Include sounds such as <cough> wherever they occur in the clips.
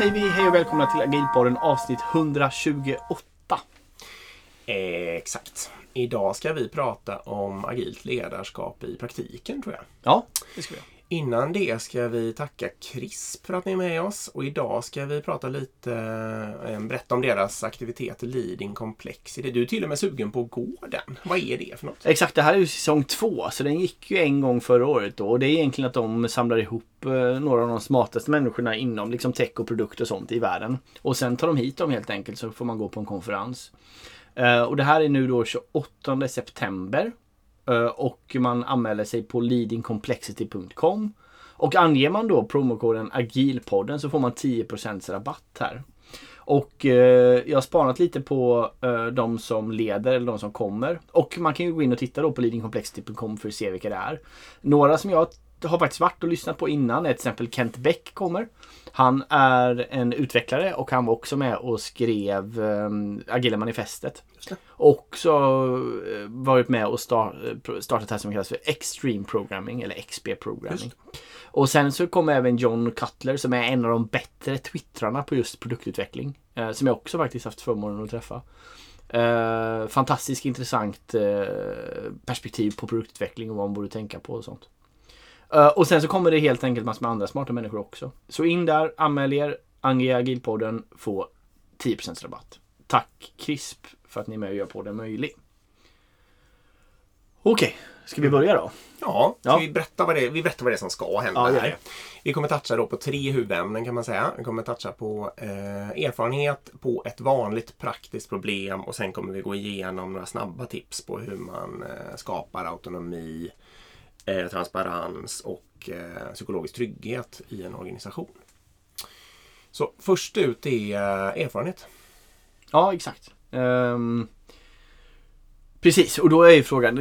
Säger vi hej och välkomna till Agilpodden avsnitt 128. Exakt. Idag ska vi prata om agilt ledarskap i praktiken tror jag. Ja, det ska vi göra. Innan det ska vi tacka CRISP för att ni är med oss och idag ska vi prata lite, eh, berätta om deras aktivitet Leading Complexity. Du är till och med sugen på att gå den. Vad är det för något? Exakt, det här är ju säsong två så den gick ju en gång förra året då. Och det är egentligen att de samlar ihop eh, några av de smartaste människorna inom liksom tech och produkt och sånt i världen. Och sen tar de hit dem helt enkelt så får man gå på en konferens. Eh, och det här är nu då 28 september. Eh, och man anmäler sig på leadingcomplexity.com. Och anger man då promokoden agilpodden så får man 10% rabatt här. Och eh, jag har spanat lite på eh, de som leder eller de som kommer. Och man kan ju gå in och titta då på leadingcomplexity.com för att se vilka det är. Några som jag har faktiskt varit och lyssnat på innan är till exempel Kent Beck kommer. Han är en utvecklare och han var också med och skrev eh, Agila manifestet. Och så eh, varit med och start, startat det här som kallas för Extreme Programming eller XP Programming. Och sen så kom även John Cutler som är en av de bättre twittrarna på just produktutveckling. Eh, som jag också faktiskt haft förmånen att träffa. Eh, fantastiskt intressant eh, perspektiv på produktutveckling och vad man borde tänka på och sånt. Uh, och sen så kommer det helt enkelt massor med andra smarta människor också. Så in där, anmäl er, ange agilpodden, få 10% rabatt. Tack CRISP för att ni är med och gör podden möjlig. Okej, okay, ska vi börja då? Ja, ja. Vi, berätta vad det, vi berättar vad det är som ska hända ja, här. Vi kommer toucha då på tre huvudämnen kan man säga. Vi kommer toucha på eh, erfarenhet, på ett vanligt praktiskt problem och sen kommer vi gå igenom några snabba tips på hur man eh, skapar autonomi, eh, transparens och eh, psykologisk trygghet i en organisation. Så först ut är eh, erfarenhet. Ja, exakt. Um, precis, och då är ju frågan,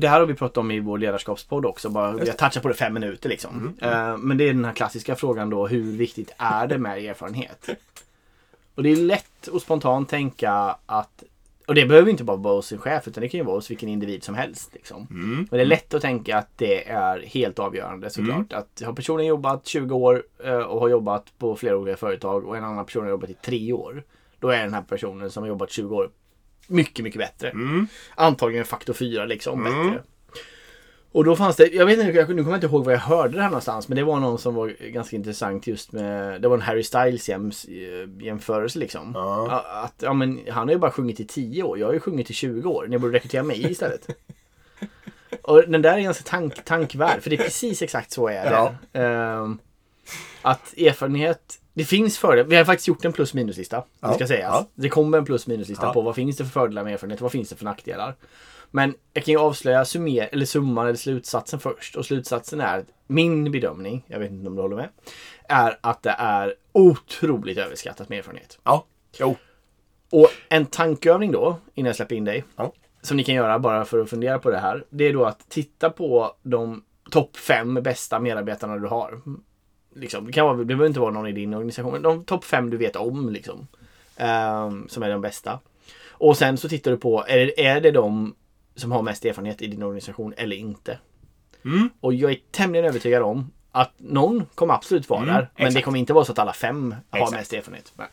det här har vi pratat om i vår ledarskapspodd också, bara, vi har touchat på det fem minuter liksom. Mm. Uh, men det är den här klassiska frågan då, hur viktigt är det med erfarenhet? Och det är lätt att spontant tänka att och det behöver inte bara vara hos en chef utan det kan ju vara hos vilken individ som helst. Liksom. Mm. Men det är lätt att tänka att det är helt avgörande såklart. Mm. Att har personen jobbat 20 år eh, och har jobbat på flera olika företag och en annan person har jobbat i 3 år. Då är den här personen som har jobbat 20 år mycket, mycket bättre. Mm. Antagligen faktor 4 liksom mm. bättre. Och då fanns det, jag vet inte, nu kommer jag inte ihåg var jag hörde det här någonstans. Men det var någon som var ganska intressant just med, det var en Harry Styles jäms, eh, jämförelse liksom. Ja. Att, ja men han har ju bara sjungit i 10 år, jag har ju sjungit i 20 år. Ni borde rekrytera mig istället. <laughs> Och den där är ganska tank, tankvärd, för det är precis exakt så är det. Ja. Uh, att erfarenhet, det finns fördelar. Vi har faktiskt gjort en plus minuslista. Ja. Det ska sägas. Ja. Det kommer en plus minuslista ja. på vad finns det för fördelar med erfarenhet, vad finns det för nackdelar. Men jag kan ju avslöja summer, eller summan eller slutsatsen först. Och slutsatsen är min bedömning, jag vet inte om du håller med, är att det är otroligt överskattat med erfarenhet. Ja, jo. Och en tankeövning då, innan jag släpper in dig, ja. som ni kan göra bara för att fundera på det här. Det är då att titta på de topp fem bästa medarbetarna du har. Liksom, det, kan vara, det behöver inte vara någon i din organisation, men de topp fem du vet om. Liksom, um, som är de bästa. Och sen så tittar du på, är, är det de som har mest erfarenhet i din organisation eller inte. Mm. Och jag är tämligen övertygad om att någon kommer absolut vara mm, där. Men exakt. det kommer inte vara så att alla fem har exakt. mest erfarenhet. Nej.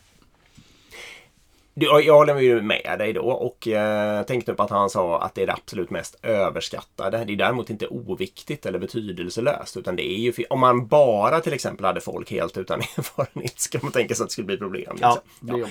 Jag håller ju med dig då och eh, tänkte på att han sa att det är det absolut mest överskattade. Det är däremot inte oviktigt eller betydelselöst utan det är ju om man bara till exempel hade folk helt utan <laughs> erfarenhet ska man tänka sig att det skulle bli problem. Liksom. Ja, det blir ja.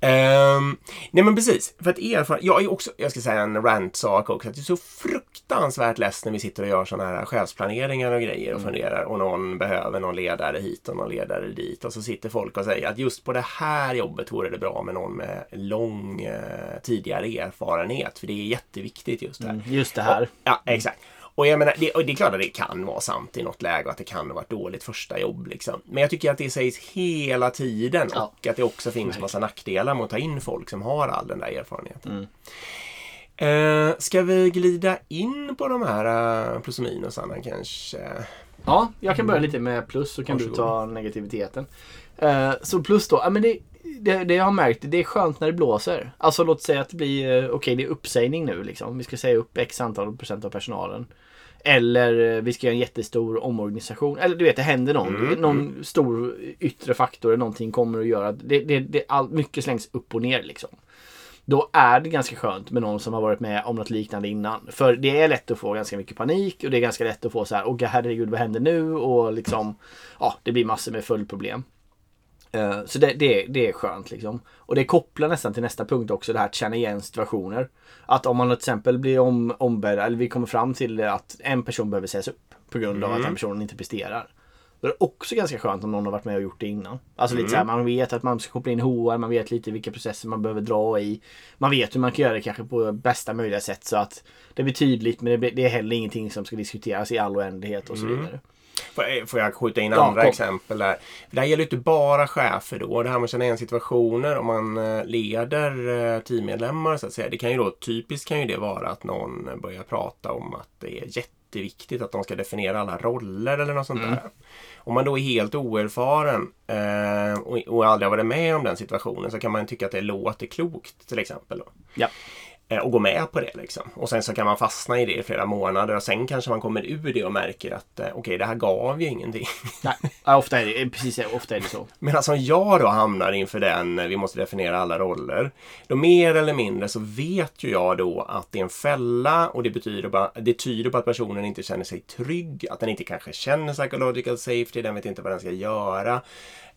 Um, nej men precis, för att erfaren jag är också, jag ska säga en rant-sak också, att det är så fruktansvärt less när vi sitter och gör sådana här chefsplaneringar och grejer och mm. funderar och någon behöver någon ledare hit och någon ledare dit och så sitter folk och säger att just på det här jobbet vore det bra med någon med lång eh, tidigare erfarenhet för det är jätteviktigt just det här. Mm, just det här. Och, ja, exakt. Och jag menar, det, och det är klart att det kan vara sant i något läge och att det kan ha varit dåligt första jobb. Liksom. Men jag tycker att det sägs hela tiden ja. och att det också finns Nej. massa nackdelar med att ta in folk som har all den där erfarenheten. Mm. Eh, ska vi glida in på de här plus och minusarna kanske? Ja, jag kan börja lite med plus så kan Varsågod. du ta negativiteten. Uh, så plus då, ja, men det, det, det jag har märkt, det är skönt när det blåser. Alltså låt säga att det blir, eh, okej okay, det är uppsägning nu liksom. Vi ska säga upp x antal procent av personalen. Eller eh, vi ska göra en jättestor omorganisation. Eller du vet, det händer någon, Mm. någon stor yttre faktor. eller Någonting kommer att göra. Det, det, det, all, mycket slängs upp och ner liksom. Då är det ganska skönt med någon som har varit med om något liknande innan. För det är lätt att få ganska mycket panik och det är ganska lätt att få så här, åh herregud vad händer nu? Och liksom, ja, det blir massor med följdproblem. Eh, Så det, det, det är skönt liksom. Och det kopplar nästan till nästa punkt också, det här att känna igen situationer. Att om man till exempel blir om, ombedd, eller vi kommer fram till att en person behöver sägas upp på grund av att den personen inte presterar. Då är det också ganska skönt om någon har varit med och gjort det innan. Alltså lite så här, man vet att man ska koppla in HR, man vet lite vilka processer man behöver dra i. Man vet hur man kan göra det kanske på bästa möjliga sätt så att det blir tydligt men det, blir, det är heller ingenting som ska diskuteras i all oändlighet och så vidare. Får jag, får jag skjuta in Ja, andra kom. exempel där? Det här gäller inte bara chefer då. Det här med att känna igen situationer om man eh, leder eh, teammedlemmar så att säga. Det kan ju då, typiskt kan ju det vara att någon börjar prata om att det är jätteviktigt att de ska definiera alla roller eller något sånt där. Om man då är helt oerfaren eh, och, och aldrig har varit med om den situationen så kan man tycka att det låter klokt till exempel. Då. Ja. Eh, och gå med på det liksom. Och sen så kan man fastna i det i flera månader och sen kanske man kommer ur det och märker att eh, okej, det här gav ju ingenting. <laughs> Nej, ofta är det, precis, ofta är det så. Medan som jag då hamnar inför den, eh, vi måste definiera alla roller. Då mer eller mindre så vet ju jag då att det är en fälla och det betyder bara, det tyder på att personen inte känner sig trygg, att den inte kanske känner psychological safety, den vet inte vad den ska göra.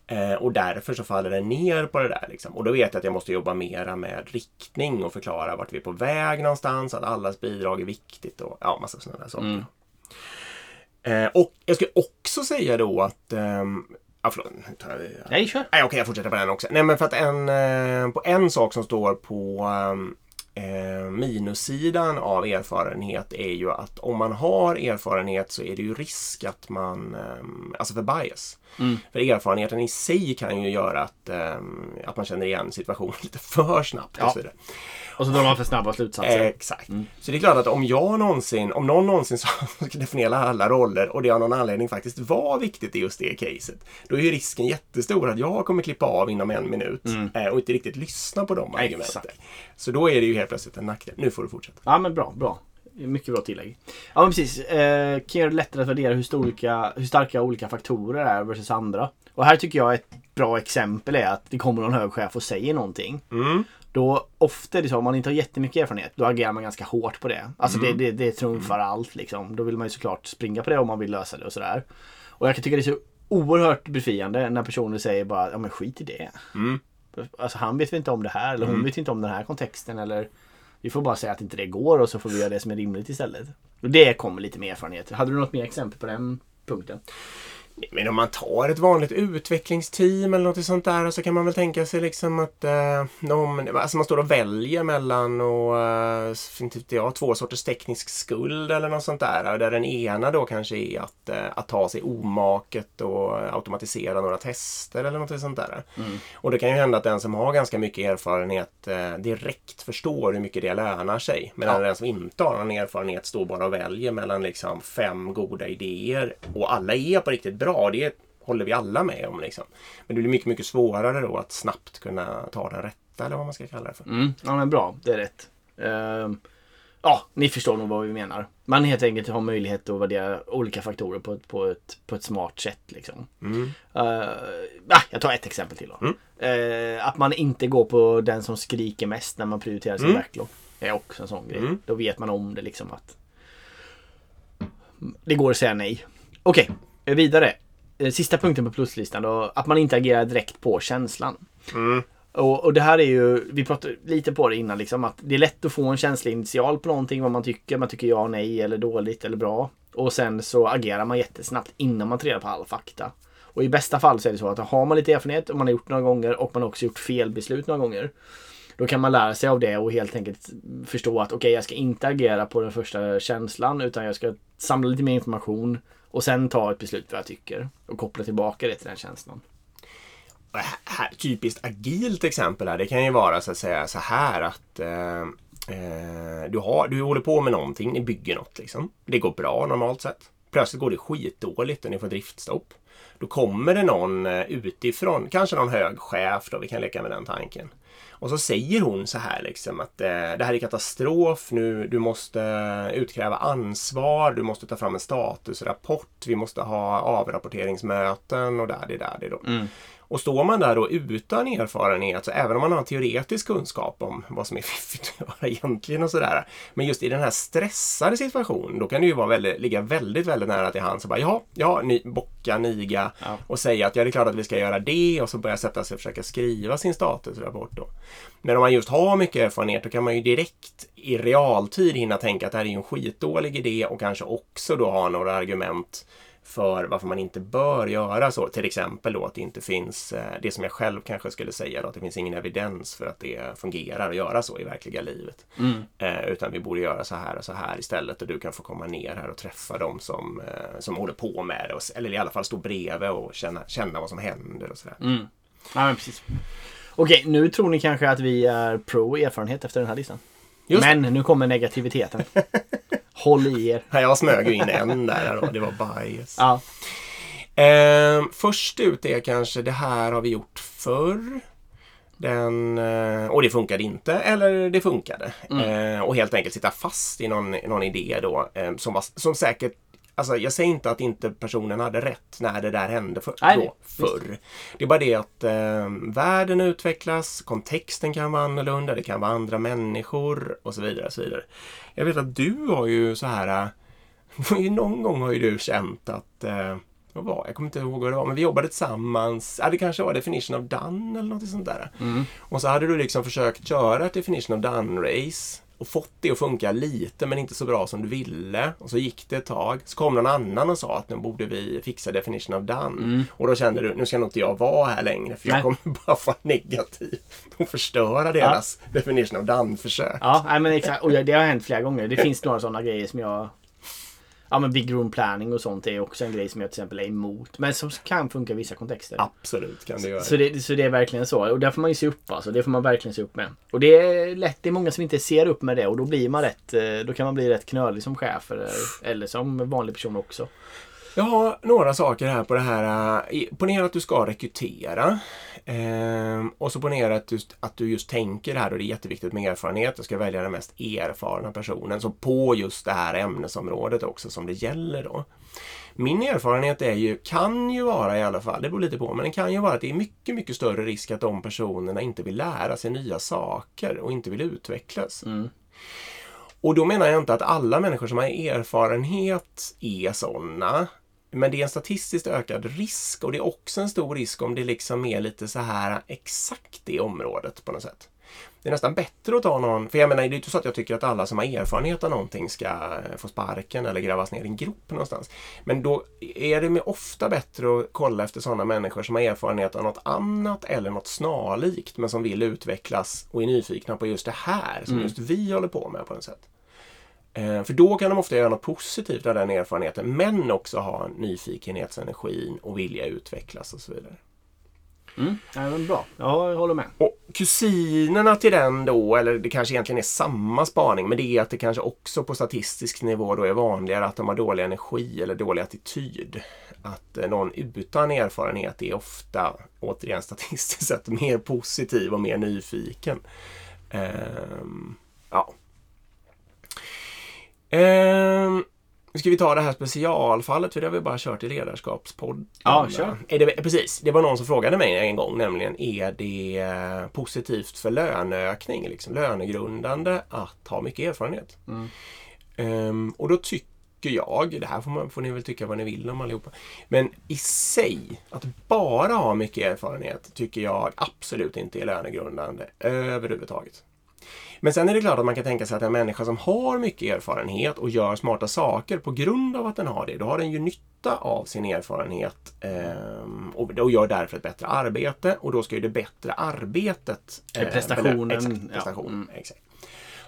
Eh, och därför så faller den ner på det där. Liksom. Och då vet jag att jag måste jobba mera med riktning och förklara vart vi är på väg någonstans, att allas bidrag är viktigt och ja, massa sådana där saker. Mm. Eh, och jag skulle också säga då att ehm, Ja, förlåt. nu tar jag- Nej, kör. Nej, okej, jag fortsätter på den också. Nej, men för att en, eh, på en sak som står på eh, minussidan av erfarenhet är ju att om man har erfarenhet så är det ju risk att man, eh, alltså för bias. Mm. För erfarenheten i sig kan ju göra att, eh, att man känner igen situationen <laughs> lite för snabbt. Ja. Och så vidare. Och så drar man för snabba slutsatser. Exakt. Så det är klart att om jag någonsin, om någon någonsin <laughs> ska definiera alla roller och det av någon anledning faktiskt var viktigt i just det caset. Då är ju risken jättestor att jag kommer klippa av inom en minut eh, och inte riktigt lyssna på de argumenten. Exakt. Så då är det ju helt plötsligt en nackdel. Nu får du fortsätta. Ja men bra, bra. Mycket bra tillägg. Ja men precis. Eh, kan göra det lättare att värdera hur, storlika, hur starka olika faktorer är versus andra. Och här tycker jag ett bra exempel är att det kommer någon hög chef och säger någonting. Mm. Då ofta är det så, om man inte har jättemycket erfarenhet, då agerar man ganska hårt på det. Alltså Mm. det, det, det trumfar allt liksom. Då vill man ju såklart springa på det om man vill lösa det och sådär. Och jag kan tycka det är så oerhört befriande när personer säger bara, ja men skit i det. Mm. Alltså han vet väl inte om det här eller hon vet inte om den här kontexten eller vi får bara säga att inte det går och så får vi göra det som är rimligt istället. Och det kommer lite mer erfarenhet. Hade du något mer exempel på den punkten? Men om man tar ett vanligt utvecklingsteam eller något sånt där så kan man väl tänka sig liksom att eh, de, alltså man står och väljer mellan och, eh, jag, två sorters teknisk skuld eller något sånt där. Där den ena då kanske är att, eh, att ta sig omaket och automatisera några tester eller något sånt där. Och det kan ju hända att den som har ganska mycket erfarenhet eh, direkt förstår hur mycket det lönar sig. Medan Ja. den som inte har någon erfarenhet står bara och väljer mellan liksom fem goda idéer och alla är på riktigt bra. Det håller vi alla med om. Liksom. Men det blir mycket, mycket svårare då att snabbt kunna ta den rätta eller vad man ska kalla det för. Mm. Ja men bra, det är rätt. Ehm, ja, ni förstår nog vad vi menar. Man helt enkelt har möjlighet att värdera olika faktorer på ett, på ett, på ett smart sätt. Liksom. Mm. Uh, jag tar ett exempel till då. Eh, att man inte går på den som skriker mest när man prioriterar sin Mm. backlog. Det är också en sån grej. Mm. Då vet man om det liksom att det går att säga nej. Okej, vidare. Eh, Sista punkten på pluslistan då. Att man inte agerar direkt på känslan. Mm. Och, och det här är ju, vi pratade lite på det innan liksom att det är lätt att få en känsla initial på någonting vad man tycker. Man tycker ja, nej eller dåligt eller bra. Och sen så agerar man jättesnabbt innan man tar reda på all fakta. Och i bästa fall så är det så att har man lite erfarenhet och man har gjort några gånger och man har också gjort fel beslut några gånger. Då kan man lära sig av det och helt enkelt förstå att okej, jag ska inte agera på den första känslan utan jag ska samla lite mer information och sen ta ett beslut vad jag tycker och koppla tillbaka det till den känslan. Här- typiskt agilt exempel här, det kan ju vara så att säga så här att eh, eh, du, har, du håller på med någonting, ni bygger något liksom. Det går bra normalt sett. Plötsligt går det skitdåligt och ni får driftstopp. Då kommer det någon eh, utifrån, kanske någon hög chef då, vi kan leka med den tanken. Och så säger hon så här liksom att eh, det här är katastrof nu. Du måste utkräva ansvar. Du måste ta fram en statusrapport. Vi måste ha avrapporteringsmöten och där, det där, det då. Mm. Och står man där då utan erfarenhet, så även om man har en teoretisk kunskap om vad som är <laughs> fiffigt att göra egentligen och sådär. Men just i den här stressade situationen, då kan det ju vara väldigt, ligga väldigt, väldigt nära till hands. bara, ja, ja, ni, bocka, niga Ja. och säga att ja, det är klart att vi ska göra det och så börja sätta sig och försöka skriva sin statusrapport då. Men om man just har mycket erfarenhet, då kan man ju direkt i realtid hinna tänka att det här är ju en skitdålig idé och kanske också då ha några argument för varför man inte bör göra så. Till exempel då att det inte finns, eh, det som jag själv kanske skulle säga då, att det finns ingen evidens för att det fungerar att göra så i verkliga livet. Mm. Eh, utan vi borde göra så här och så här istället och du kan få komma ner här och träffa dem som, eh, som håller på med det. Och, eller i alla fall stå bredvid och känna, känna vad som händer och sådär. Mm. Ja, men precis. Okej, nu tror ni kanske att vi är pro erfarenhet efter den här listan. Just Men nu kommer negativiteten. <laughs> Håll i er. Ja, Jag smög ju in en där då, det var bias. Ja. Eh, först ut är kanske det här har vi gjort förr. Den, eh, och det funkade inte, eller det funkade. Eh, och helt enkelt sitta fast i någon, någon idé då som, som, var, som säkert Alltså jag säger inte att inte personen hade rätt när det där hände för, Nej, då, förr. Det är bara det att eh, världen utvecklas, kontexten kan vara annorlunda, det kan vara andra människor och så vidare. Och så vidare. Jag vet att du har ju så här eh, <laughs> någon gång har ju du känt att eh, vad var, jag kommer inte ihåg vad det var, men vi jobbade tillsammans. Ja, det kanske var Definition of Done eller något sånt där. Mm. Och så hade du liksom försökt köra ett Definition of Done-race och fått det att funka lite men inte så bra som du ville. Och så gick det ett tag. Så kom någon annan och sa att nu borde vi fixa Definition of Done. Mm. Och då kände du, nu ska nog inte jag vara här längre för jag Nej. kommer <laughs> bara vara negativ och förstöra deras Definition of Done-försök. Ja, nej, men exakt. Och det har hänt flera gånger. Det finns några sådana grejer som jag... Ja men big room planning och sånt är också en grej som jag till exempel är emot. Men som kan funka i vissa kontexter. Absolut kan du göra. Så det, så det är verkligen så. Och där får man ju se upp alltså. Det får man verkligen se upp med. Och det är lätt. Det är många som inte ser upp med det och då blir man rätt. eh, Då kan man bli rätt knölig som chef eller, eller som vanlig person också. Jag har några saker här på det här. eh, Ponera att du ska rekrytera. Ehm, och så ponera att du, att du just tänker här och det är jätteviktigt med erfarenhet. Du ska välja den mest erfarna personen. Så på just det här ämnesområdet också som det gäller då. Min erfarenhet är ju, kan ju vara i alla fall, det beror lite på, men det kan ju vara att det är mycket, mycket större risk att de personerna inte vill lära sig nya saker och inte vill utvecklas. Mm. Och då menar jag inte att alla människor som har erfarenhet är sådana. Men det är en statistiskt ökad risk och det är också en stor risk om det liksom är lite så här exakt det området på något sätt. Det är nästan bättre att ta någon, för jag menar det är inte så att jag tycker att alla som har erfarenhet av någonting ska få sparken eller grävas ner i en grop någonstans. Men då är det ofta bättre att kolla efter sådana människor som har erfarenhet av något annat eller något snarlikt men som vill utvecklas och är nyfikna på just det här som Mm. just vi håller på med på något sätt. Eh, För då kan de ofta göra något positivt av den erfarenheten men också ha nyfikenhetsenergin och vilja utvecklas och så vidare. Mm. Ja, men bra. Ja, jag håller med. Och kusinerna till den då, eller det kanske egentligen är samma spaning, men det är att det kanske också på statistisk nivå då är vanligare att de har dålig energi eller dålig attityd. Att eh, någon utan erfarenhet är ofta, återigen statistiskt sett, <laughs> mer positiv och mer nyfiken. Ehm, ja. Ehm, ska vi ta det här specialfallet, för det har vi bara kört i ledarskapspodden. Ja, kör. Är det, precis, det var någon som frågade mig en gång, nämligen är det positivt för löneökning, liksom lönegrundande, att ha mycket erfarenhet? Mm. Ehm, och då tycker jag, det här får, man, får ni väl tycka vad ni vill om allihopa, men i sig, att bara ha mycket erfarenhet tycker jag absolut inte är lönegrundande överhuvudtaget. Men sen är det klart att man kan tänka sig att en människa som har mycket erfarenhet och gör smarta saker på grund av att den har det, då har den ju nytta av sin erfarenhet ehm, och, och gör därför ett bättre arbete och då ska ju det bättre arbetet eh, prestationen, ja. Exakt, prestationen. Mm. Exakt.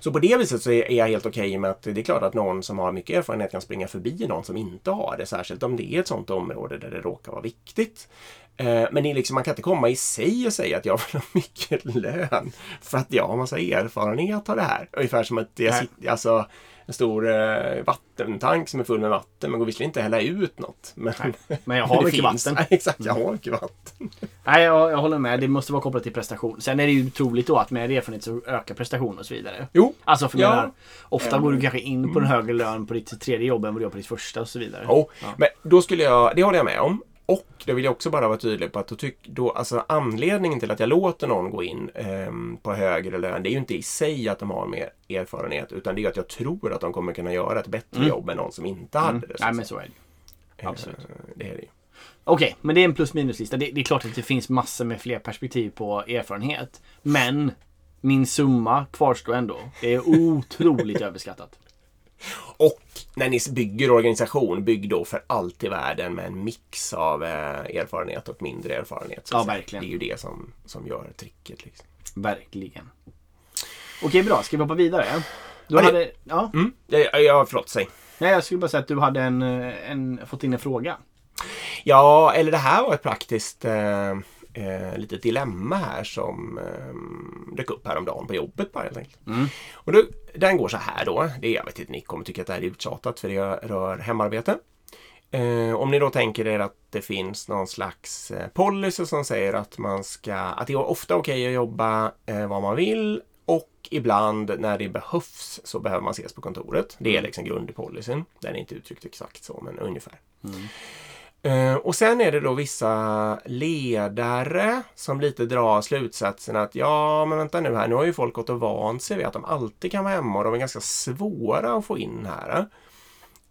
Så på det viset så är jag helt okej med att det är klart att någon som har mycket erfarenhet kan springa förbi någon som inte har det. Särskilt om det är ett sånt område där det råkar vara viktigt. Eh, Men det är liksom, man kan inte komma i sig och säga att jag vill <laughs> ha mycket lön för att jag har massa erfarenhet av det här. Ungefär som att jag sitter, alltså, en stor eh, vattentank som är full med vatten. Men går visserligen inte att hälla ut något. Men, Men jag har <laughs> mycket finns. vatten. Nej, <laughs> exakt, jag har mycket vatten. Nej, jag, jag håller med. Det måste vara kopplat till prestation. Sen är det ju troligt då att med erfarenhet så ökar prestation och så vidare. Jo, Alltså för Ja. menar, ofta går du kanske in på en högre lön på ditt tredje jobb än vad du gör på ditt första och så vidare. Jo, Ja. men då skulle jag, det håller jag med om. Och då vill jag också bara vara tydlig på att då tyck, då, alltså anledningen till att jag låter någon gå in ehm, på högre lön, det är ju inte i sig att de har mer erfarenhet, utan det är att jag tror att de kommer kunna göra ett bättre Mm. jobb än någon som inte hade det. Nej men så är det ju. absolut. Eh, Det är det ju. Okej, men det är en plus minus-lista. Det, det är klart att det finns massor med fler perspektiv på erfarenhet. Men min summa kvarstår ändå. Det är otroligt <laughs> överskattat. Och när ni bygger organisation, bygg då för allt i världen med en mix av eh, erfarenhet och mindre erfarenhet. så Ja, verkligen. Det är ju det som, som gör tricket. Liksom. Verkligen. Okej, bra. Ska vi hoppa vidare? Du Ja, det- hade... Ja. Mm. Ja, ja, förlåt, säg. Nej, jag skulle bara säga att du hade en, eh, en, fått in en fråga. Ja, eller det här var ett praktiskt eh, eh, litet dilemma här som eh, dök upp häromdagen på jobbet bara helt enkelt. Mm. Och då, den går så här då. Det är, jag vet inte, ni kommer tycka att det här är uttjatat för det rör hemarbete. Eh, om ni då tänker er att det finns någon slags eh, policy som säger att man ska, att det är ofta okej att jobba eh, vad man vill och ibland när det behövs så behöver man ses på kontoret. Det är liksom grundpolicyn. Den är inte uttryckt exakt så men ungefär. Eh, och sen är det då vissa ledare som lite drar slutsatsen att ja, men vänta nu här, nu har ju folk gått och vant sig vid att de alltid kan vara hemma och de är ganska svåra att få in här.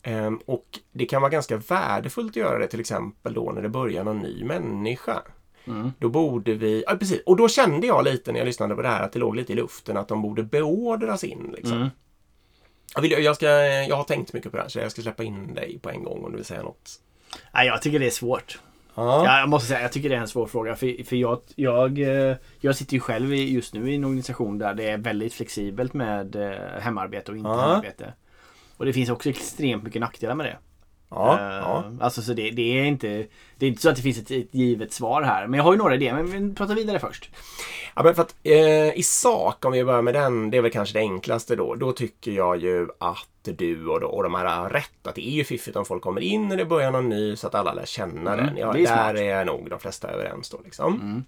Ehm, och det kan vara ganska värdefullt att göra det till exempel då när det börjar någon ny människa. Mm. Då borde vi, ja precis, och då kände jag lite när jag lyssnade på det här att det låg lite i luften att de borde beordras in. Liksom. Mm. Jag, vill, jag, ska, jag har tänkt mycket på det här så jag ska släppa in dig på en gång om du vill säga något. Nej, jag tycker det är svårt. Ja. Ja, jag måste säga, jag tycker det är en svår fråga. För, för jag, jag, eh, jag sitter ju själv i, just nu i en organisation där det är väldigt flexibelt med eh, hemarbete och inte Ja. hemarbete. Och det finns också extremt mycket nackdelar med det. Ja, Eh, ja. Alltså så det, det, är inte, det är inte så att det finns ett, ett givet svar här. Men jag har ju några idéer. Men vi pratar vidare först. Ja, men för att, eh, I sak, om vi börjar med den, det är väl kanske det enklaste då. Då tycker jag ju att du och, och de här har rätt. Att det är ju fiffigt om folk kommer in när det börjar någon ny så att alla lär känna Mm, den. Ja, är där är nog de flesta överens då. Liksom. Mm.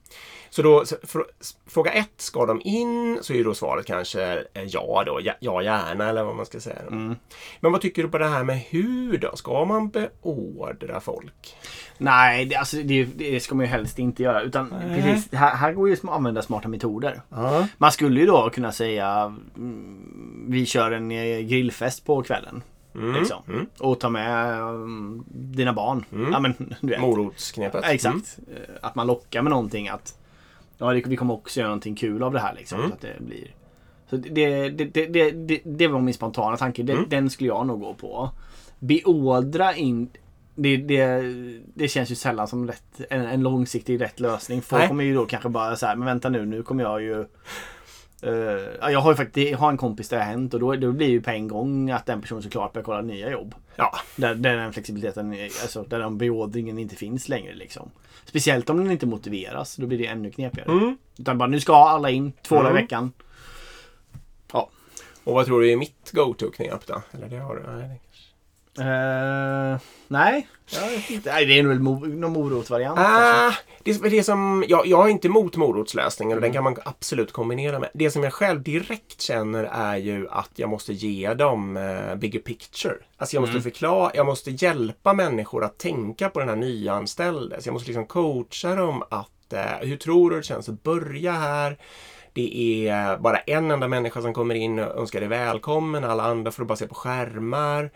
Så då, så, för, fråga ett, ska de in? Så är ju då svaret kanske eh, ja då. Ja, ja gärna eller vad man ska säga. Mm. Men vad tycker du på det här med hur då? Ska man beordra folk? Nej, det, alltså, det, det ska man ju helst inte göra. Utan Nej. precis, här, här går ju att använda smarta metoder. Ja. Man skulle ju då kunna säga mm, vi kör en eh, grillfest på kvällen. Mm. Liksom. Mm. Och ta med mm, dina barn. Mm. Ja, men, du vet. Morotsknepet. Ja, exakt. Eh, Att man lockar med någonting. Att ja, vi kommer också göra någonting kul av det här. Liksom, Mm. så att det blir... Så det, det, det, det, det, det var min spontana tanke. Den, Mm. den skulle jag nog gå på. Beordra in... Det, det, det känns ju sällan som rätt, en, en långsiktig rätt lösning. Folk Nej. kommer ju då kanske bara så här, men vänta nu, nu kommer jag ju... ja, jag har ju faktiskt jag har en kompis där det har hänt och då, då blir ju på en gång att den personen såklart börjar kolla nya jobb. Ja. Där, där den flexibiliteten, alltså där den beordringen inte finns längre liksom. Speciellt om den inte motiveras, då blir det ännu knepigare. Mm. Utan bara nu ska alla in, två dagar i Mm. veckan. Och vad tror du är mitt go-to-knep då? Eller det har du? Nej, Eh, nej. Nej, det är nog väl mo- någon morotvariant kanske. Ah, det, det som, jag, jag är inte emot morotslösningen och Mm. den kan man absolut kombinera med. Det som jag själv direkt känner är ju att jag måste ge dem eh, bigger picture. Alltså jag måste Mm. förklara, jag måste hjälpa människor att tänka på den här nyanställde. Så jag måste liksom coacha dem att eh, hur tror du det känns att börja här? Det är bara en enda människa som kommer in och önskar dig välkommen. Alla andra får du bara se på skärmar.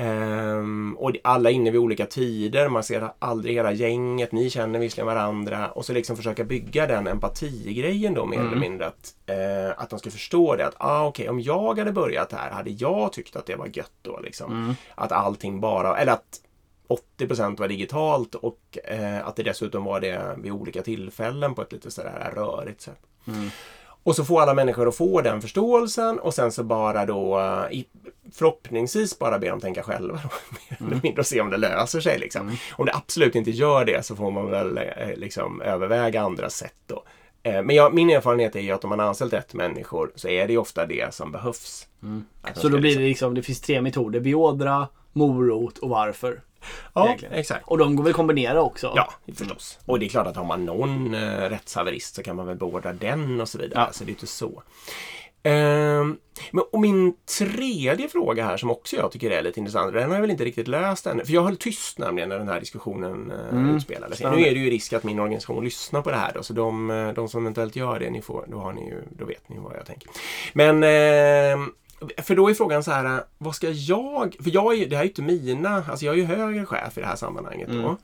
Ehm, och alla inne vid olika tider. Man ser aldrig hela gänget. Ni känner visserligen varandra. Och så liksom försöka bygga den empatigrejen då mer Mm. eller mindre. Att, eh, att de ska förstå det. Att ah, okej, om jag hade börjat här hade jag tyckt att det var gött då. Liksom. Mm. Att allting bara, eller att 80% var digitalt och eh, att det dessutom var det vid olika tillfällen på ett lite sådär rörigt sätt. Mm. Och så får alla människor att få den förståelsen och sen så bara då eh, i- förhoppningsvis bara be dem tänka själva. Då, <laughs> mer eller mindre och se om det löser sig. Liksom. Mm. Om det absolut inte gör det så får man väl eh, liksom överväga andra sätt då. Eh, Men jag, min erfarenhet är ju att om man har anställt rätt människor så är det ofta det som behövs. De Så då blir liksom- det liksom, det finns tre metoder. Beordra, morot och varför. Ja, egentligen. exakt. Och de går väl kombinera också? Ja, förstås. Och det är klart att har man någon eh, rättshaverist så kan man väl beordra den och så vidare. Ja. Så det är inte så. Ehm, men, och min tredje fråga här som också jag tycker är lite intressant, den har jag väl inte riktigt löst ännu. För jag höll tyst nämligen när den här diskussionen eh, Mm. utspelade sig. Spännande. Nu är det ju risk att min organisation lyssnar på det här då, så de, eh, de som eventuellt gör det, ni får, då, har ni ju, då vet ni vad jag tänker. Men ehm, för då är frågan så här, eh, vad ska jag... För jag är, det här är ju inte mina, alltså jag är ju högre chef i det här sammanhanget då. Mm.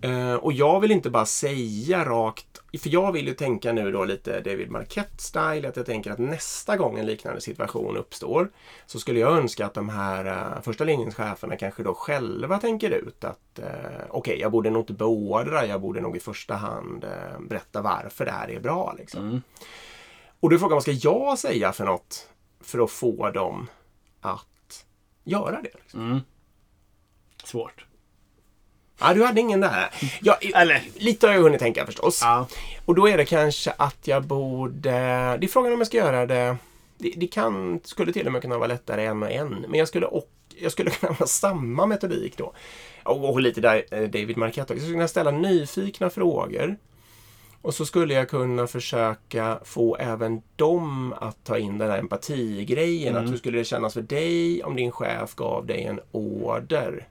Eh, och jag vill inte bara säga rakt, för jag vill ju tänka nu då lite David Marquette-style, att jag tänker att nästa gång en liknande situation uppstår så skulle jag önska att de här uh, första linjens cheferna kanske då själva tänker ut att eh, okej, jag borde nog inte beordra, jag borde nog i första hand eh, berätta varför det här är bra. Liksom. Mm. Och då är frågan, vad ska jag säga för något för att få dem att göra det? Liksom? Mm. Svårt. Ja, du hade ingen där. Ja, Eller? lite har jag hunnit tänka förstås. Ja. Och då är det kanske att jag borde... Det är frågan om jag ska göra det... Det, det kan, skulle till och med kunna vara lättare en och en. Men jag skulle, och, jag skulle <laughs> kunna ha samma metodik då. Och, och lite där, eh, David Marquette. Jag skulle kunna ställa nyfikna frågor. Och så skulle jag kunna försöka få även dem att ta in den här empatigrejen. Att hur skulle det kännas för dig om din chef gav dig en order?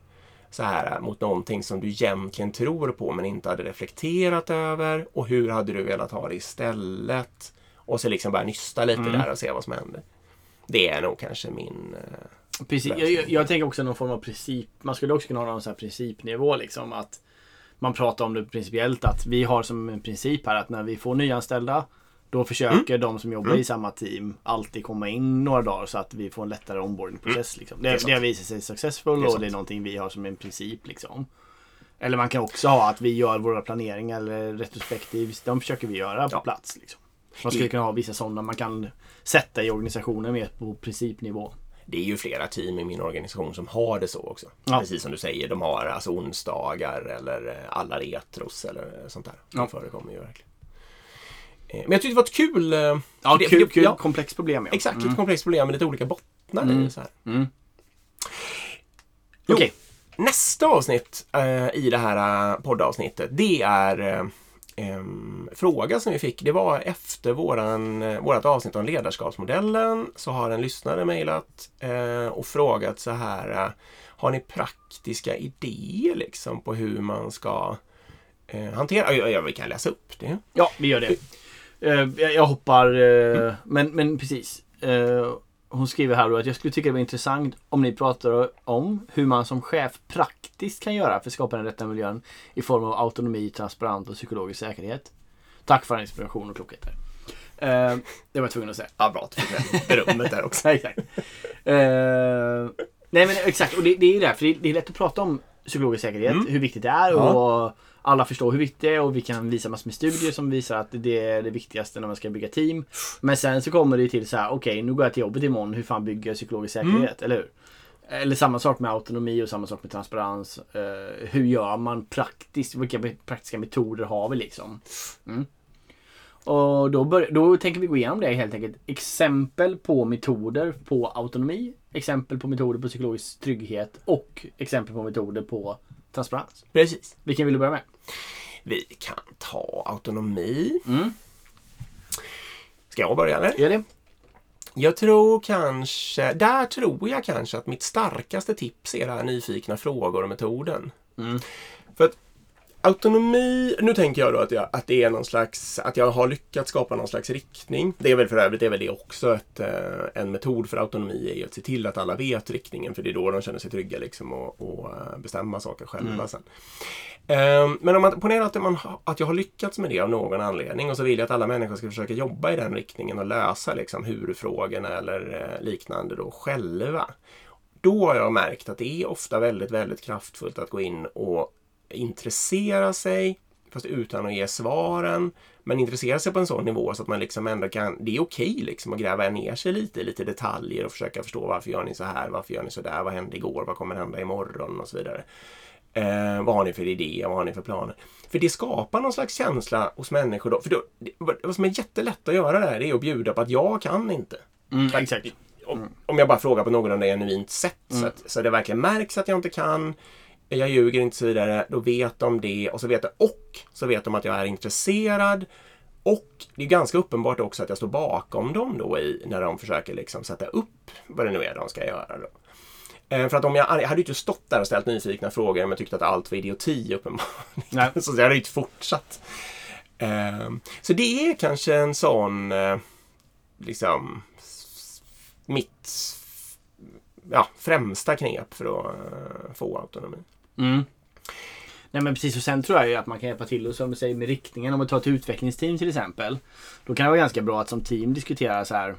så här mot någonting som du egentligen tror på men inte hade reflekterat över och hur hade du velat ha det istället? Och så liksom bara nysta lite där och se vad som händer. Det är nog kanske min... eh, Precis. Jag, jag, jag tänker också någon form av princip. Man skulle också kunna ha någon sån här principnivå liksom. Att man pratar om det principiellt att vi har som en princip här att när vi får nyanställda då försöker de som jobbar i samma team alltid komma in några dagar så att vi får en lättare onboardingprocess. Liksom. Det Det, det har visat sig successful Det och det är någonting vi har som en princip. Liksom. Eller man kan också ha att vi gör våra planeringar eller retrospektiv. De försöker vi göra på Ja. plats. Liksom. Man skulle kunna ha vissa sådana man kan sätta i organisationen mer på principnivå. Det är ju flera team i min organisation som har det så också. Ja. Precis som du säger, de har alltså onsdagar eller eh, alla retros eller sånt där. Det Ja. förekommer ju verkligen. Eh, Men jag tyckte det var ett kul... eh, Ja, det- kul, det- kul ja, komplext problem. Ja. Exakt, ett komplext problem med lite olika bottnar i det. Så här. Mm. Jo. Okej. Nästa avsnitt eh, i det här eh, poddavsnittet, det är eh, fråga som vi fick. Det var efter våran, vårat avsnitt om ledarskapsmodellen så har en lyssnare mejlat eh, och frågat så här. Eh, har ni praktiska idéer liksom på hur man ska eh, hantera? Ja, ja, vi kan läsa upp det. Ja, vi gör det. Eh, jag, jag hoppar, eh, men, men precis. Hon skriver här då att jag skulle tycka det var intressant om ni pratar om hur man som chef praktiskt kan göra för att skapa den rätta miljön i form av autonomi, transparent och psykologisk säkerhet. Tack för inspiration och klokhet. Där. Eh, det var jag tvungen att säga. Ja, bra berömmet där också. <laughs> Exakt. Eh, nej men exakt, och det, det är ju det, här, för det, det är lätt att prata om psykologisk säkerhet, hur viktigt det är och alla förstår hur viktigt det är och vi kan visa massor med studier som visar att det är det viktigaste när man ska bygga team. Men sen så kommer det till så här, okej nu går jag till jobbet imorgon, hur fan bygger jag psykologisk säkerhet, eller hur? Eller samma sak med autonomi och samma sak med transparens. Eh, hur gör man praktiskt? Vilka praktiska metoder har vi liksom? Mm. Och då, bör, då tänker vi gå igenom det helt enkelt. Exempel på metoder på autonomi, exempel på metoder på psykologisk trygghet och exempel på metoder på transparens. Precis. Vilken vill du börja med? Vi kan ta autonomi. Mm. Ska jag börja eller? Gör det? Jag tror kanske, där tror jag kanske att mitt starkaste tips är det här nyfikna frågor och metoden. Mm. För att autonomi, nu tänker jag då att, jag, att det är någon slags, att jag har lyckats skapa någon slags riktning. Det är väl för övrigt det är väl det också ett, eh, en metod för autonomi är ju att se till att alla vet riktningen för det är då de känner sig trygga liksom och, och eh, bestämma saker själva sen. Ehm, Men om man ponerar att, man, att jag har lyckats med det av någon anledning och så vill jag att alla människor ska försöka jobba i den riktningen och lösa liksom hur-frågorna eller eh, liknande då själva. Då har jag märkt att det är ofta väldigt, väldigt kraftfullt att gå in och intressera sig, fast utan att ge svaren, men intressera sig på en sån nivå så att man liksom ändå kan, det är okej liksom att gräva ner sig lite i lite detaljer och försöka förstå varför gör ni så här, varför gör ni så där, vad hände igår, vad kommer hända imorgon och så vidare. Eh, vad har ni för idé? Vad har ni för planer? För det skapar någon slags känsla hos människor. Då. För då, det, vad som är jättelätt att göra där är att bjuda på att jag kan inte. Mm, exakt. Om, om jag bara frågar på någorlunda genuint sätt så, att, så det verkligen märks att jag inte kan. Jag ljuger inte så vidare. Då vet de det och så vet de, och så vet de att jag är intresserad. Och det är ganska uppenbart också att jag står bakom dem då i, när de försöker liksom sätta upp vad det nu är de ska göra. Då. Eh, För att om jag, jag hade ju inte stått där och ställt nyfikna frågor om jag tyckte att allt var idioti <laughs> uppenbarligen. Så jag hade ju inte fortsatt. Eh, Så det är kanske en sån, eh, liksom, mitt ja, främsta knep för att få autonomi. Mm. Nej men precis och sen tror jag ju att man kan hjälpa till och som du säger med riktningen. Om vi tar ett utvecklingsteam till exempel. Då kan det vara ganska bra att som team diskutera så här.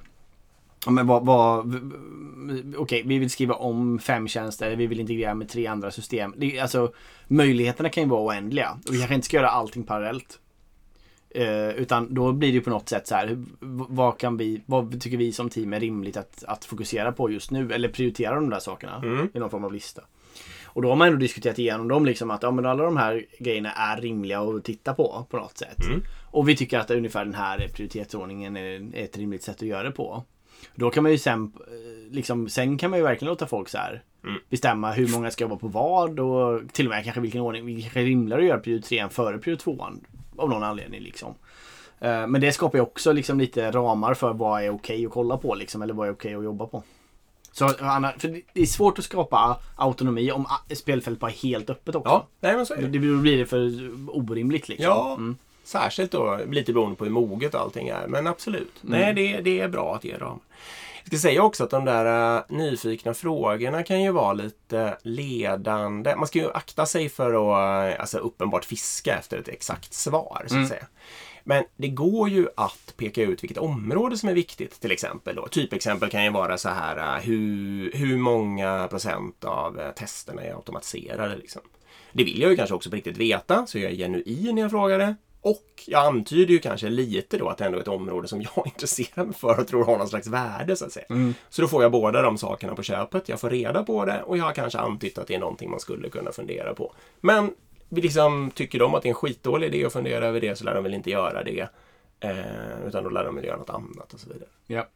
Ja, men vad, vad, okej, vi vill skriva om fem tjänster, vi vill integrera med tre andra system. Det, alltså, möjligheterna kan ju vara oändliga och vi kanske inte ska göra allting parallellt. Eh, utan då blir det ju på något sätt så här, vad, kan vi, vad tycker vi som team är rimligt att, att fokusera på just nu? Eller prioritera de där sakerna Mm. i någon form av lista. Och då har man ändå diskuterat igenom dem liksom att ja, men alla de här grejerna är rimliga att titta på på något sätt. Mm. Och vi tycker att ungefär den här prioritetsordningen är ett rimligt sätt att göra det på. Då kan man ju sen, eh, liksom, sen kan man ju verkligen låta folk så här Mm. bestämma hur många ska vara på vad och till och med kanske vilken ordning. Det kanske rimligare att göra prio 3 före prio 2 av någon anledning liksom. Eh, Men det skapar ju också liksom lite ramar för vad är okej att kolla på liksom, eller vad är okej att jobba på. Så, för det- är svårt att skapa autonomi om spelfältet bara är helt öppet också. Ja, nej men så är Det det blir det för orimligt liksom. Ja. Mm. Särskilt då lite beroende på hur moget allting är. Men absolut. Nej, det, det är bra att ge dem. Jag ska säga också att de där äh, nyfikna frågorna kan ju vara lite ledande. Man ska ju akta sig för att äh, alltså, uppenbart fiska efter ett exakt svar. Så att Mm. säga. Men det går ju att peka ut vilket område som är viktigt till exempel. Då. Typexempel kan ju vara så här äh, hur, hur många procent av äh, testerna är automatiserade. Liksom. Det vill jag ju kanske också på riktigt veta, så jag är genuin när jag frågar det. Och jag antyder ju kanske lite då att det ändå är ett område som jag <laughs> intresserar mig för och tror har någon slags värde så att säga. Mm. Så då får jag båda de sakerna på köpet. Jag får reda på det och jag har kanske antytt att det är någonting man skulle kunna fundera på. Men liksom, tycker de att det är en skitdålig idé att fundera över det så lär de väl inte göra det. Eh, utan då lär de väl göra något annat och så vidare. Ja.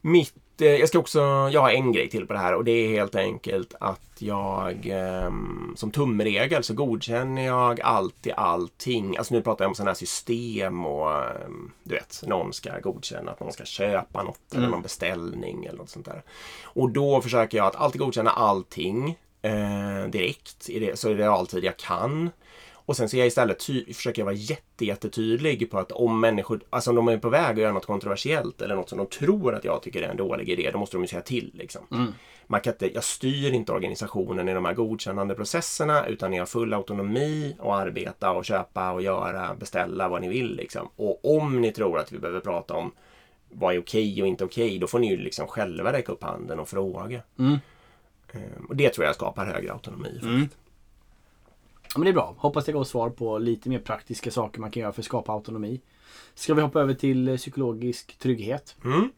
Mitt, eh, jag ska också, jag har en grej till på det här och det är helt enkelt att jag ehm, som tumregel så godkänner jag alltid allting. Alltså nu pratar jag om sådana här system och ehm, du vet, någon ska godkänna att någon ska köpa något eller Mm. någon beställning eller något sånt där. Och då försöker jag att alltid godkänna allting eh, direkt i det, så i realtid jag kan. Och sen så jag istället ty- försöker jag vara jätte, jättetydlig på att om människor, alltså om de är på väg att göra något kontroversiellt eller något som de tror att jag tycker är en dålig idé, då måste de ju säga till. Liksom. Mm. Man kan inte, jag styr inte organisationen i de här godkännande processerna utan ni har full autonomi att arbeta och köpa och göra, beställa vad ni vill. Liksom. Och om ni tror att vi behöver prata om vad är okej och inte okej, då får ni ju liksom själva räcka upp handen och fråga. Mm. Ehm, Och det tror jag skapar högre autonomi. Mm. Ja, men det är bra. Hoppas det går svar på lite mer praktiska saker man kan göra för att skapa autonomi. Ska vi hoppa över till eh, psykologisk trygghet? Mm.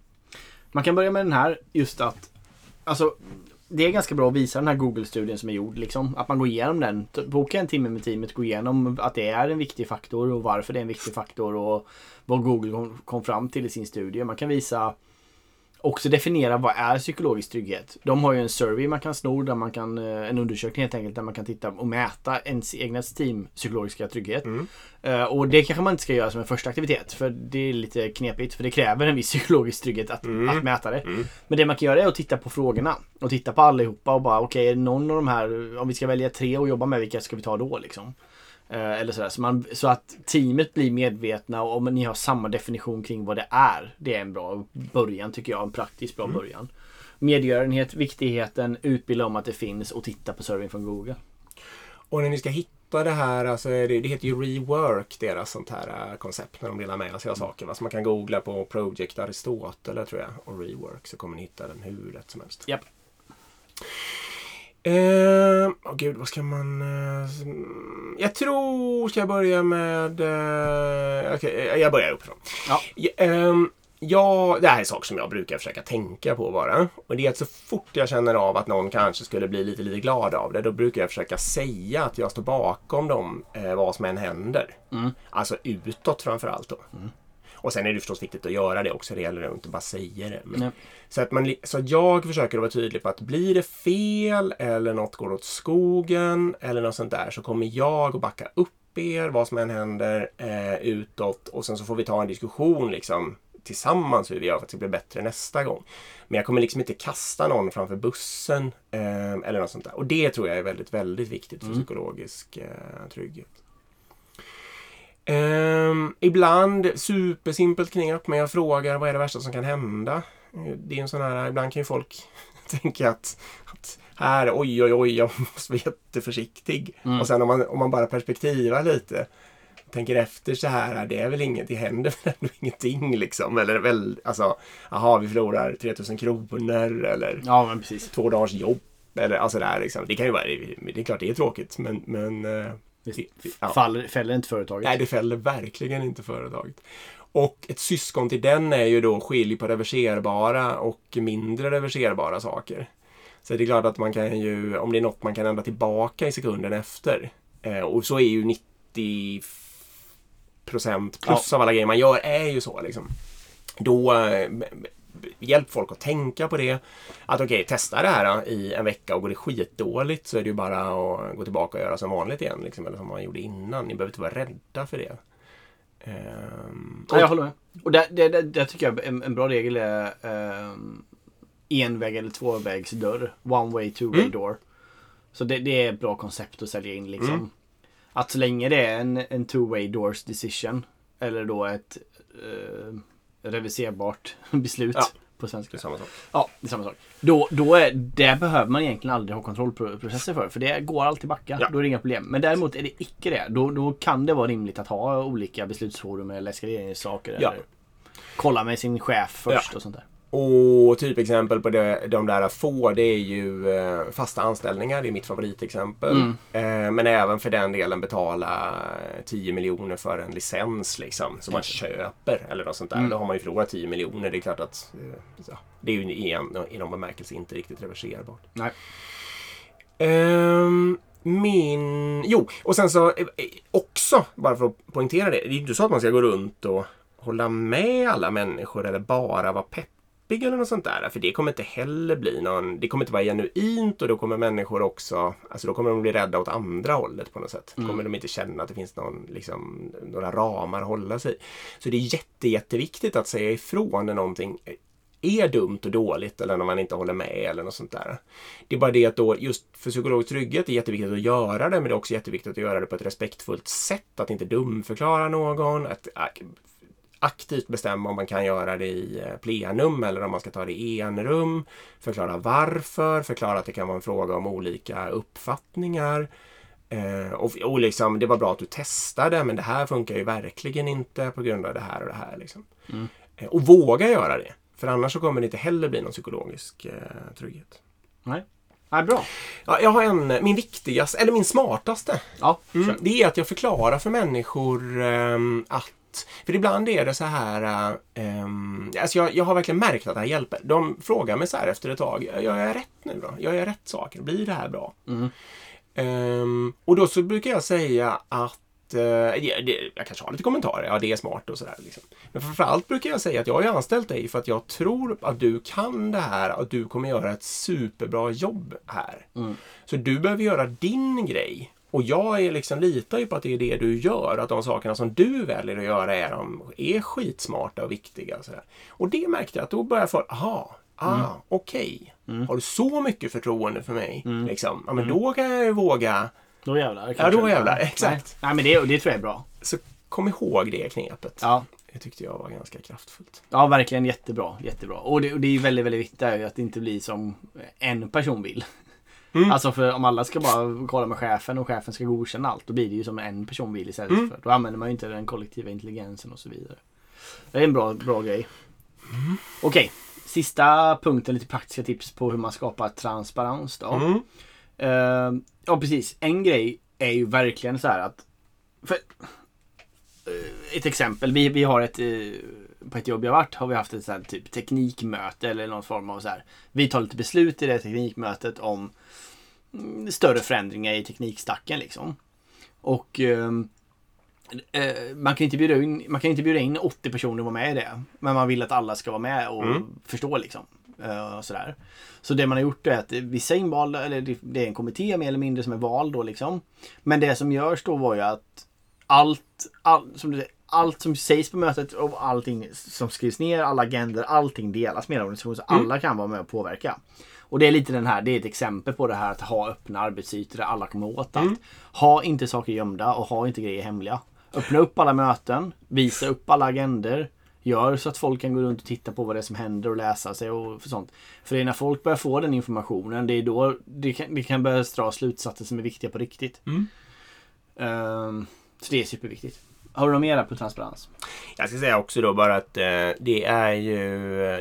Man kan börja med den här just att Alltså det är ganska bra att visa den här Google-studien som är gjord. Liksom. Att man går igenom den. Boka en timme med teamet, gå igenom att det är en viktig faktor och varför det är en viktig faktor och vad Google kom fram till i sin studie. Man kan visa också definiera vad är psykologisk trygghet. De har ju en survey man kan sno, där man kan, eh, en undersökning helt enkelt, där man kan titta och mäta ens egna team psykologiska trygghet. Mm. Eh, och det kanske man inte ska göra som en första aktivitet, för det är lite knepigt, för det kräver en viss <laughs> psykologisk trygghet att, Mm. att mäta det. Mm. Men det man kan göra är att titta på frågorna och titta på allihopa och bara okej, är det någon av de här, om vi ska välja tre och jobba med, vilka ska vi ta då liksom? Eh, eller sådär. Så, man, så att teamet blir medvetna och om ni har samma definition kring vad det är. Det är en bra början tycker jag, en praktiskt bra början. Medgörenhet, viktigheten, utbilda om att det finns och titta på surveyn från Google. Och när ni ska hitta det här, alltså det, det heter ju Rework, deras sånt här äh, koncept när de delar med sig av saker. va? Så man kan googla på Project Aristotle tror jag och Rework så kommer ni hitta den hur lätt som helst. Eh, åh gud, vad ska man... eh, mm, jag tror, ska jag börja med... eh, Okej, jag börjar uppifrån. Ja. Ja, ehm, Ja, det här är saker som jag brukar försöka tänka på bara. Och det är att så fort jag känner av att någon kanske skulle bli lite, lite glad av det, då brukar jag försöka säga att jag står bakom dem eh, vad som än händer. Mm. Alltså utåt framförallt då. Och sen är det förstås viktigt att göra det också. Det gäller att inte bara säga det. Men, så, att man, så att jag försöker vara tydlig på att blir det fel eller något går åt skogen eller något sånt där så kommer jag att backa upp er vad som än händer eh, utåt och sen så får vi ta en diskussion liksom tillsammans hur vi gör för att det ska bli bättre nästa gång. Men jag kommer liksom inte kasta någon framför bussen eh, eller något sånt där. Och det tror jag är väldigt, väldigt viktigt för psykologisk eh, trygghet. Ehm, ibland supersimpelt knep, men jag frågar vad är det värsta som kan hända? Det är en sån här, ibland kan ju folk <laughs> tänka att, att här, oj, oj, oj, jag måste vara jätteförsiktig. Mm. Och sen om man, om man bara perspektivar lite, tänker efter så här, det är väl inget, det händer väl ändå <laughs> ingenting liksom. Eller väl, alltså, jaha, vi förlorar 3000 kronor eller Ja, men precis. två dagars jobb. Eller alltså det här liksom. Det kan ju vara, det är klart det är tråkigt, men, men Det ja. faller, fäller inte företaget. Nej, det fäller verkligen inte företaget. Och ett syskon till den är ju då skilj på reverserbara och mindre reverserbara saker. Så det är klart att man kan ju, om det är något man kan ändra tillbaka i sekunden efter. Eh, och så är ju 90 procent plus av alla grejer man gör är ju så liksom. Då eh, hjälp folk att tänka på det. Att okej, testa det här i en vecka och går det skitdåligt så är det ju bara att gå tillbaka och göra som vanligt igen. Liksom, eller som man gjorde innan. Ni behöver inte vara rädda för det. Ehm, Ja, jag håller med. Och där, där, där, där tycker jag en, en bra regel är um, enväg eller tvåvägsdörr. One way, two way Mm. door. Så det, det är ett bra koncept att sälja in liksom. Mm. Att så länge det är en, en two way doors decision. Eller då ett uh, reviserbart <laughs> beslut Ja. på det svenska. är samma sak. Ja, det är samma sak. Då, då är, det behöver man egentligen aldrig ha kontrollprocesser för. För det går alltid backa. Ja. Då är det inga problem. Men däremot är det icke det. Då, då kan det vara rimligt att ha olika beslutsforum eller eskaleringssaker. Ja. Eller kolla med sin chef först och sånt där. Och typexempel på det, de där få, det är ju eh, fasta anställningar. Det är mitt favoritexempel. Mm. Eh, men även för den delen betala 10 miljoner för en licens liksom, som man köper. Eller något sånt där. Mm. Då har man ju förlorat 10 miljoner. Det är klart att eh, ja, det är ju igen, i någon bemärkelse inte riktigt reverserbart. Nej. Ehm, min... Jo, och sen så eh, eh, också, bara för att poängtera det. Det är ju inte så att man ska gå runt och hålla med alla människor eller bara vara peppig eller något sånt där. För det kommer inte heller bli någon... Det kommer inte vara genuint och då kommer människor också... Alltså då kommer de bli rädda åt andra hållet på något sätt. Mm. kommer de inte känna att det finns någon, liksom, några ramar att hålla sig i. Så det är jätte, jätteviktigt att säga ifrån när någonting är dumt och dåligt eller när man inte håller med eller något sånt där. Det är bara det att då just för psykologisk trygghet är jätteviktigt att göra det men det är också jätteviktigt att göra det på ett respektfullt sätt. Att inte dumförklara någon. Att ak- aktivt bestämma om man kan göra det i eh, plenum eller om man ska ta det i enrum. Förklara varför, förklara att det kan vara en fråga om olika uppfattningar. Eh, och, och liksom, det var bra att du testade men det här funkar ju verkligen inte på grund av det här och det här. Liksom. Mm. Eh, och våga göra det. För annars så kommer det inte heller bli någon psykologisk eh, trygghet. Nej. Nej, bra. Ja, jag har en, min viktigaste, eller min smartaste. Ja, Mm, det är att jag förklarar för människor ehm, att för ibland är det så här, um, alltså jag, jag har verkligen märkt att det här hjälper. De frågar mig så här efter ett tag, gör jag rätt nu då? Gör jag rätt saker? Blir det här bra? Mm. Ehm, och då så brukar jag säga att eh, det, det, jag kanske har lite kommentarer, ja det är smart och sådär. Liksom. Men framförallt brukar jag säga att jag har anställt dig för att jag tror att du kan det här och att du kommer göra ett superbra jobb här. Mm. Så du behöver göra din grej. Och jag är liksom, litar ju på att det är det du gör. Att de sakerna som du väljer att göra är, de, är skitsmarta och viktiga. Och, sådär. och det märkte jag att då började folk, aha, ah, Mm. okej. Har du så mycket förtroende för mig? Mm. Liksom, ja, men då kan jag ju våga. Då jävlar. Ja, då jävlar, Nej. exakt. Nej, men det, det tror jag är bra. Så kom ihåg det knepet. Ja. Det tyckte jag var ganska kraftfullt. Ja, verkligen jättebra. Jättebra. Och det, och det är väldigt, väldigt viktigt att det inte blir som en person vill. Mm. Alltså för om alla ska bara kolla med chefen och chefen ska godkänna allt, då blir det ju som en person vill istället. Mm. För, då använder man ju inte den kollektiva intelligensen och så vidare. Det är en bra, bra grej. Mm. Okej, sista punkten, lite praktiska tips på hur man skapar transparens då. Mm. Eh, ja, precis. En grej är ju verkligen så här att... För, eh, ett exempel. Vi, vi har ett, eh, på ett jobb jag varit har vi haft ett sånt här typ teknikmöte eller någon form av så här. Vi tar lite beslut i det teknikmötet om större förändringar i teknikstacken liksom. Och ehm, eh, man, kan inte bjuda in, man kan inte bjuda in 80 personer att vara med i det. Men man vill att alla ska vara med och Mm. förstå liksom. Eh, sådär. Så det man har gjort är att vissa invalda, eller det- är en kommitté mer eller mindre som är vald då liksom. Men det som görs då var ju att allt, all, som du allt som sägs på mötet och allting som skrivs ner, alla agender, allting delas med organisationen så Mm. alla kan vara med och påverka. Och det är lite den här, det är ett exempel på det här att ha öppna arbetsytor där alla kommer åt allt. Mm. Ha inte saker gömda och ha inte grejer hemliga. Öppna upp alla möten, visa upp alla agender. Gör så att folk kan gå runt och titta på vad det är som händer och läsa sig och för sånt. För det är när folk börjar få den informationen, det är då det kan, det kan börja dra slutsatser som är viktiga på riktigt. Mm. Ehm, så det är superviktigt. Har du något mer där på transparens? Jag ska säga också då bara att eh, det är ju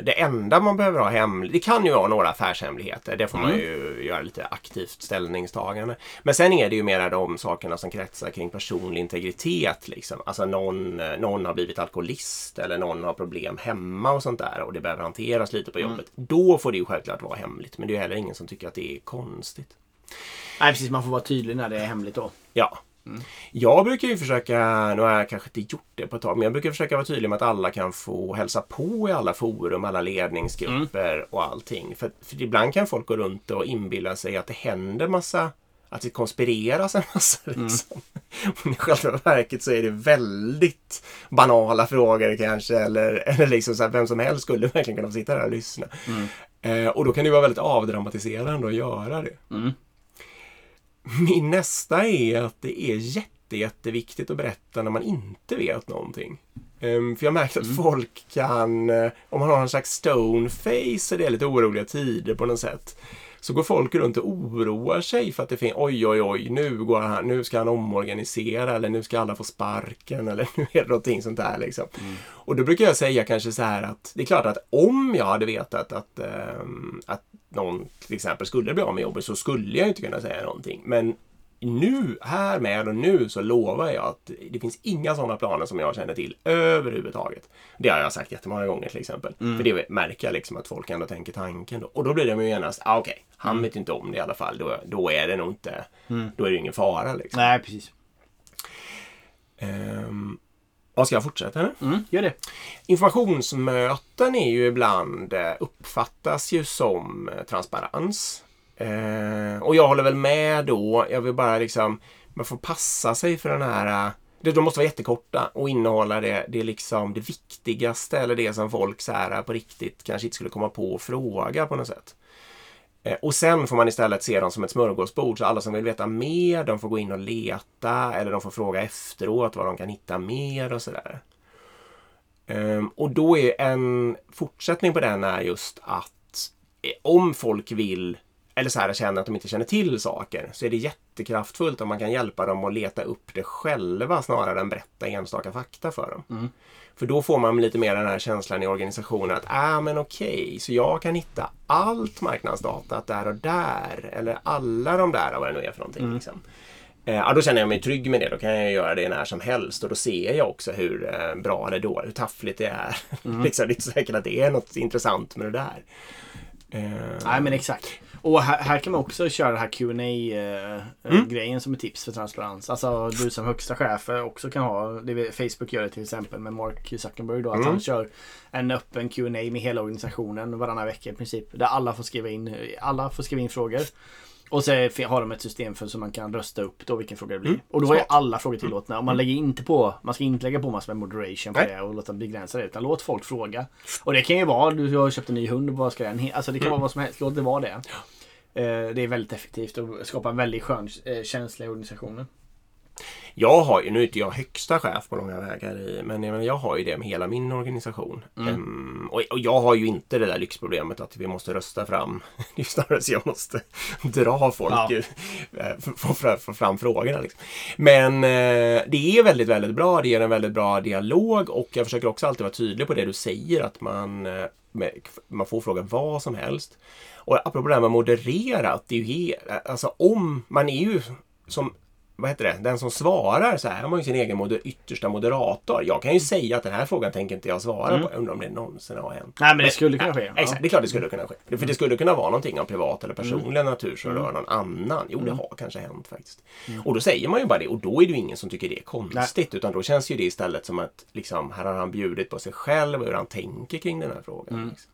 det enda man behöver ha hemligt. Det kan ju vara några affärshemligheter. Det får man Mm. ju göra lite aktivt ställningstagande. Men sen är det ju mera de sakerna som kretsar kring personlig integritet. Liksom. Alltså någon, eh, någon har blivit alkoholist eller någon har problem hemma och sånt där och det behöver hanteras lite på jobbet. Då får det ju självklart vara hemligt. Men det är ju heller ingen som tycker att det är konstigt. Nej precis, man får vara tydlig när det är hemligt då. Ja. Jag brukar ju försöka, nu har jag kanske inte gjort det på ett tag, men jag brukar försöka vara tydlig med att alla kan få hälsa på i alla forum, alla ledningsgrupper och allting. För, för ibland kan folk gå runt och inbilla sig att det händer massa, att det konspireras en massa. Liksom. Men i själva verket så är det väldigt banala frågor kanske, eller, eller liksom så här, vem som helst skulle verkligen kunna få sitta där och lyssna. Eh, och då kan det vara väldigt avdramatiserande att göra det. Mm. Min nästa är att det är jätte, jätteviktigt att berätta när man inte vet någonting. Ehm, för jag har märkt att folk kan, eh, om man har en slags stone face och det är lite oroliga tider på något sätt. Så går folk runt och oroar sig för att det finns, oj oj oj, nu, går han, nu ska han omorganisera eller nu ska alla få sparken eller <laughs> nu är det någonting sånt där liksom. Och då brukar jag säga kanske så här att det är klart att om jag hade vetat att, ehm, att någon till exempel skulle bli av med jobbet så skulle jag inte kunna säga någonting. Men nu, här med och nu så lovar jag att det finns inga sådana planer som jag känner till överhuvudtaget. Det har jag sagt jättemånga gånger till exempel. För det märker jag liksom att folk ändå tänker tanken då. Och då blir det ju genast, ah, okej, han vet inte om det i alla fall. Då, då är det nog inte, då är det ingen fara liksom. Nej precis. Ehm, vad ska jag fortsätta nu? Mm, gör det. Informationsmöten är ju ibland, eh, uppfattas ju som eh, transparens. Eh, och jag håller väl med då. Jag vill bara liksom, man får passa sig för den här eh, det, de måste vara jättekorta och innehålla det, det, är liksom det viktigaste eller det som folk så här, eh, på riktigt kanske inte skulle komma på och fråga på något sätt. Eh, Och sen får man istället se dem som ett smörgåsbord så alla som vill veta mer de får gå in och leta eller de får fråga efteråt vad de kan hitta mer och sådär. Ehm, och då är en fortsättning på den är just att eh, om folk vill eller så här känner att de inte känner till saker så är det jättekraftfullt om man kan hjälpa dem att leta upp det själva snarare än berätta enstaka fakta för dem. För då får man lite mer den här känslan i organisationen att ah, men okej, så jag kan hitta allt marknadsdata där och där eller alla de där vad det nu är för någonting. Liksom. Eh, Ja, då känner jag mig trygg med det. Då kan jag göra det när som helst och då ser jag också hur eh, bra eller dåligt, hur taffligt det är. <laughs> liksom, det är inte säkert att det är något intressant med det där. Eh, Nej men exakt. Och här, här kan man också köra den här qa eh, Mm. grejen som är tips för transparens. Alltså du som högsta chef eh, också kan ha, det Facebook gör det till exempel med Mark Zuckerberg då, att Mm. han kör en öppen Q&A med hela organisationen varannan vecka i princip. Där alla får skriva in, alla får skriva in frågor. Och så har de ett system för så man kan rösta upp då vilken fråga det blir. Mm, Och då är alla frågor tillåtna. Och man lägger inte på, man ska inte lägga på massor med moderation på Nej. det och låta begränsa det. Utan låt folk fråga. Och det kan ju vara, du har köpt en ny hund och vad ska he- Alltså det kan Mm. vara vad som helst, låt det vara det. Eh, Det är väldigt effektivt och skapar en väldigt skön eh, känsla i organisationen. Jag har ju, nu är inte jag högsta chef på långa vägar i, men jag, menar, jag har ju det med hela min organisation. Ehm, och, och jag har ju inte det där lyxproblemet att vi måste rösta fram. <laughs> Det är snarare så jag måste <laughs> dra folk, Ja. ja. få, få, få fram frågorna. Liksom. Men eh, det är väldigt, väldigt bra. Det ger en väldigt bra dialog och jag försöker också alltid vara tydlig på det du säger att man, eh, med, man får fråga vad som helst. Och apropå det här med modererat, det är ju alltså om man är ju som vad heter det, den som svarar så här har man ju sin egen moder, yttersta moderator. Jag kan ju säga att den här frågan tänker inte jag svara Mm. på. Jag undrar om det någonsin har hänt. Nej men det skulle kunna ske. Ja, Exakt, det är klart det skulle kunna ske. För det skulle kunna vara någonting av privat eller personlig natur som Mm. rör någon annan. Jo, det har kanske hänt faktiskt. Och då säger man ju bara det och då är det ju ingen som tycker det är konstigt. Utan då känns ju det istället som att liksom, här har han bjudit på sig själv och hur han tänker kring den här frågan. Mm. Liksom.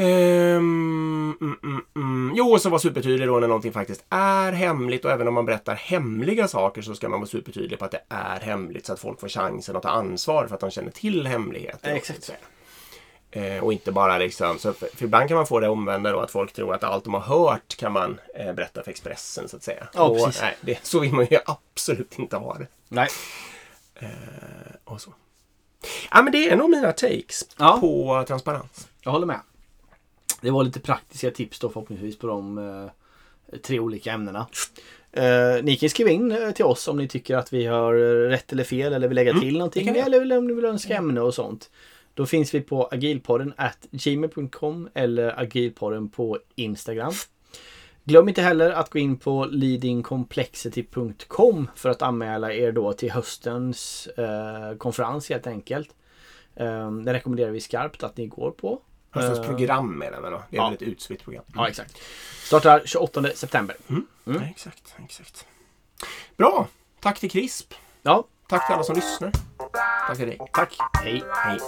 Ehm, mm, mm. Jo, så var supertydlig då när någonting faktiskt är hemligt och även om man berättar hemliga saker så ska man vara supertydlig på att det är hemligt så att folk får chansen att ta ansvar för att de känner till hemligheten. Exakt. Eh, och inte bara liksom, så för, för ibland kan man få det omvända då att folk tror att allt de har hört kan man eh, berätta för Expressen så att säga. Ja, och, precis. nej, det, så vill man ju absolut inte ha det. Nej. Och så. Ja, men det är nog mina takes Ja. på transparens. Jag håller med. Det var lite praktiska tips då förhoppningsvis på de eh, tre olika ämnena. Eh, ni kan skriva in eh, till oss om ni tycker att vi har eh, rätt eller fel eller vill lägga till någonting. Eller om ni vill önska ämne och sånt. Då finns vi på agilpodden at gmail.com eller agilpodden på Instagram. Glöm inte heller att gå in på leadingcomplexity.com för att anmäla er då till höstens eh, konferens helt enkelt. Eh, det rekommenderar vi skarpt att ni går på. Höstens Eh, program är det väl då? Det är ja. väl ett utspritt program? Ja, exakt. Startar 28 september. Ja, exakt, exakt. Bra! Tack till CRISP. Ja, Tack till alla som lyssnar. Tack till dig. tack. Hej. Hej.